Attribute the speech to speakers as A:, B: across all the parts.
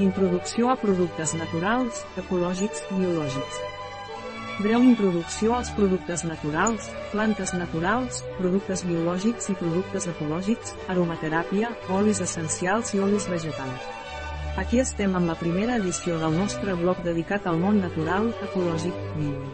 A: Introducció a productes naturals, ecològics, biològics. Breu introducció als productes naturals, plantes naturals, productes biològics i productes ecològics, aromateràpia, olis essencials i olis vegetals. Aquí estem amb la primera edició del nostre blog dedicat al món natural, ecològic, bio.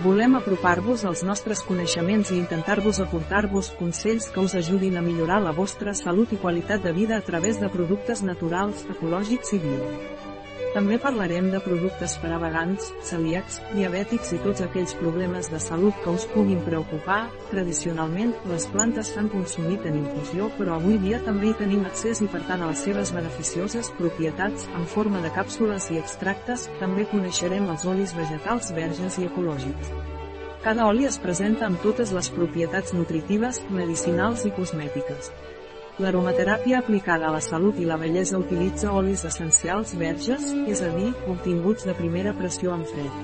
A: Volem apropar-vos als nostres coneixements i intentar-vos aportar-vos consells que us ajudin a millorar la vostra salut i qualitat de vida a través de productes naturals, ecològics i bio. També parlarem de productes per a vegans, celíacs, diabètics i tots aquells problemes de salut que us puguin preocupar. Tradicionalment, les plantes s'han consumit en infusió però avui dia també hi tenim accés i per tant a les seves beneficioses propietats en forma de càpsules i extractes, també coneixerem els olis vegetals verges i ecològics. Cada oli es presenta amb totes les propietats nutritives, medicinals i cosmètiques. L'aromateràpia aplicada a la salut i la bellesa utilitza olis essencials verges, és a dir, obtinguts de primera pressió en fred.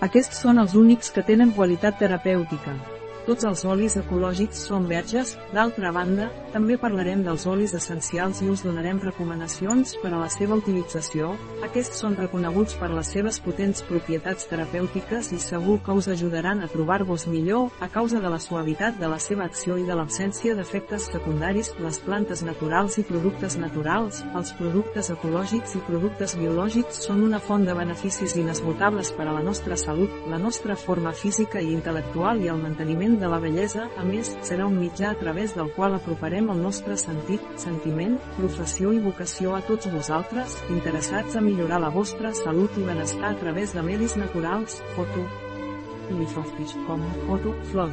A: Aquests són els únics que tenen qualitat terapèutica. Tots els olis ecològics són verges, d'altra banda, també parlarem dels olis essencials i us donarem recomanacions per a la seva utilització, aquests són reconeguts per les seves potents propietats terapèutiques i segur que us ajudaran a trobar-vos millor, a causa de la suavitat de la seva acció i de l'absència d'efectes secundaris, les plantes naturals i productes naturals, els productes ecològics i productes biològics són una font de beneficis inesgotables per a la nostra salut, la nostra forma física i intel·lectual i el manteniment de la bellesa, a més, serà un mitjà a través del qual aproparem el nostre sentit, sentiment, professió i vocació a tots vosaltres, interessats a millorar la vostra salut i benestar a través de medis naturals, foto, lifofis, com, foto, flor